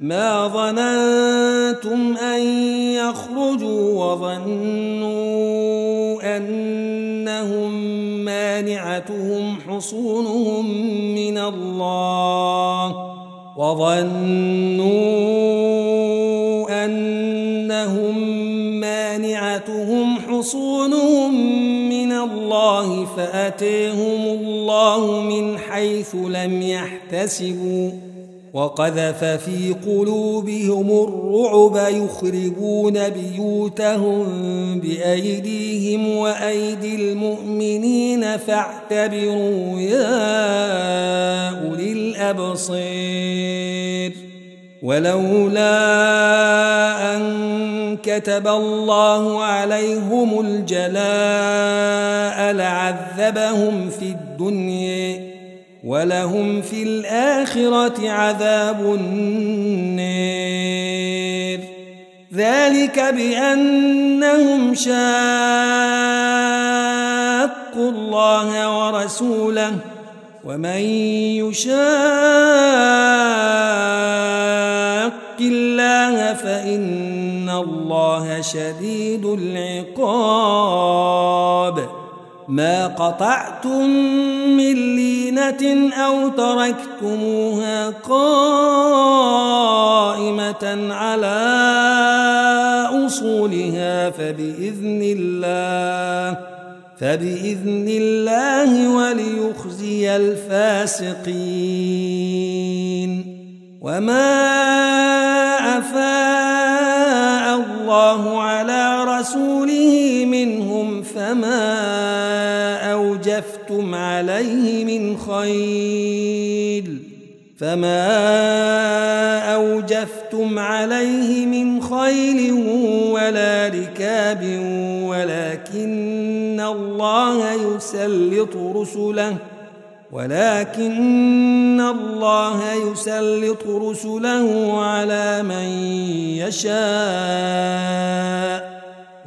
ما ظننتم أن يخرجوا وظنوا أنهم مانعتهم حصونهم من الله وظنوا أنهم مانعتهم حصونهم من الله فأتيهم الله من حيث لم يحتسبوا وقذف في قلوبهم الرعب يخربون بيوتهم بأيديهم وأيدي المؤمنين فاعتبروا يا أولي الأبصير ولولا أن كتب الله عليهم الجلاء لعذبهم في الدنيا. ولهم في الآخرة عذاب النير. ذلك بأنهم شاقوا الله ورسوله ومن يشاق الله فإن الله شديد العقاب. ما قطعتم من لينة أو تركتموها قائمة على أصولها فبإذن الله فبإذن الله وليخزي الفاسقين وما أفاء الله على رسوله منهم فما أوجفتم عليه من خيل فما أوجفتم عليه من خيل ولا ركاب ولكن الله يسلط رسله ولكن الله يسلط رسله على من يشاء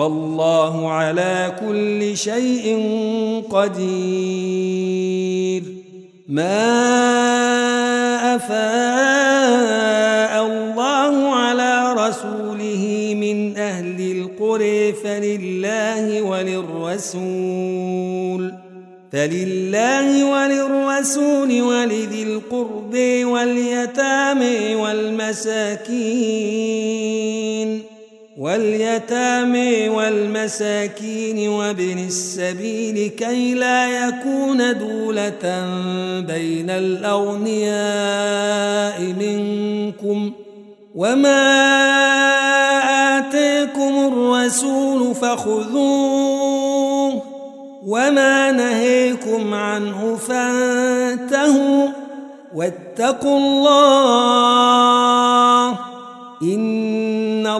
والله على كل شيء قدير. ما أفاء الله على رسوله من أهل القرى فلله وللرسول فلله وللرسول ولذي القرب واليتامى والمساكين. واليتامى والمساكين وابن السبيل كي لا يكون دولة بين الأغنياء منكم. وما آتيكم الرسول فخذوه وما نهيكم عنه فانتهوا واتقوا الله إن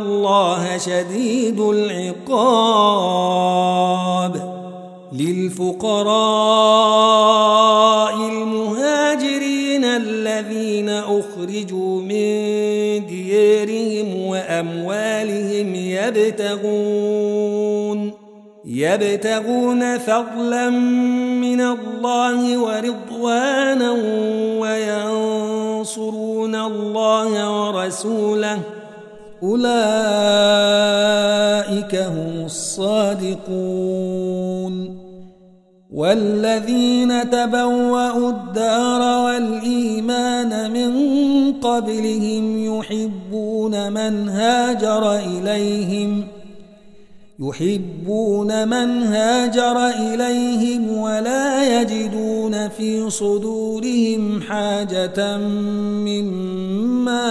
الله شديد العقاب للفقراء المهاجرين الذين أخرجوا من ديارهم وأموالهم يبتغون يبتغون فضلا من الله ورضوانا وينصرون الله ورسوله أولئك هم الصادقون. والذين تبوأوا الدار والإيمان من قبلهم يحبون من هاجر إليهم ۖ يحبون من هاجر إليهم ولا يجدون في صدورهم حاجة مما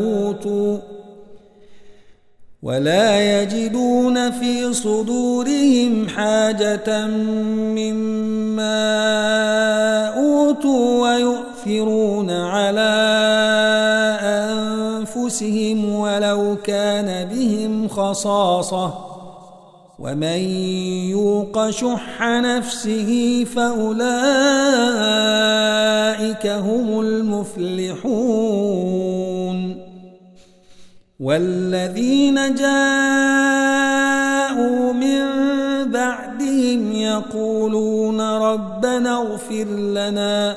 أوتوا ولا يجدون في صدورهم حاجة مما أوتوا ويؤثرون على أنفسهم ولو كان بهم خصاصة ومن يوق شح نفسه فأولئك هم المفلحون والذين جاءوا من بعدهم يقولون ربنا اغفر لنا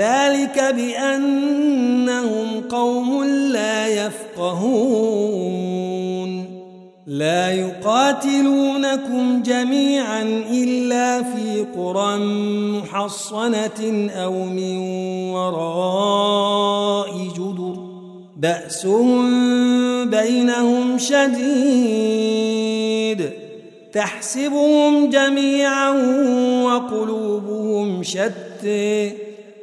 ذلك بأنهم قوم لا يفقهون. لا يقاتلونكم جميعا إلا في قرى محصنة أو من وراء جدر. بأسهم بينهم شديد. تحسبهم جميعا وقلوبهم شتى.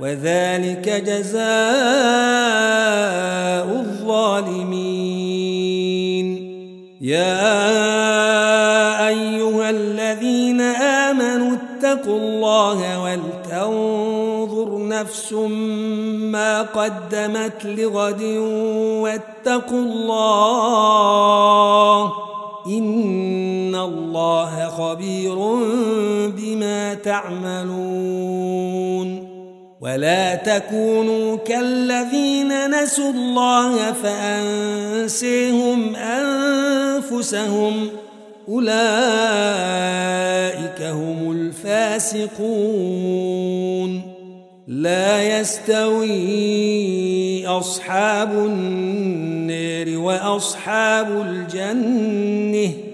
وذلك جزاء الظالمين. يا أيها الذين آمنوا اتقوا الله ولتنظر نفس ما قدمت لغد واتقوا الله إن الله خبير بما تعملون. ولا تكونوا كالذين نسوا الله فأنسيهم أنفسهم أولئك هم الفاسقون. لا يستوي أصحاب النار وأصحاب الجنة.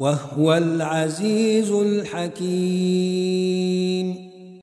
وهو العزيز الحكيم.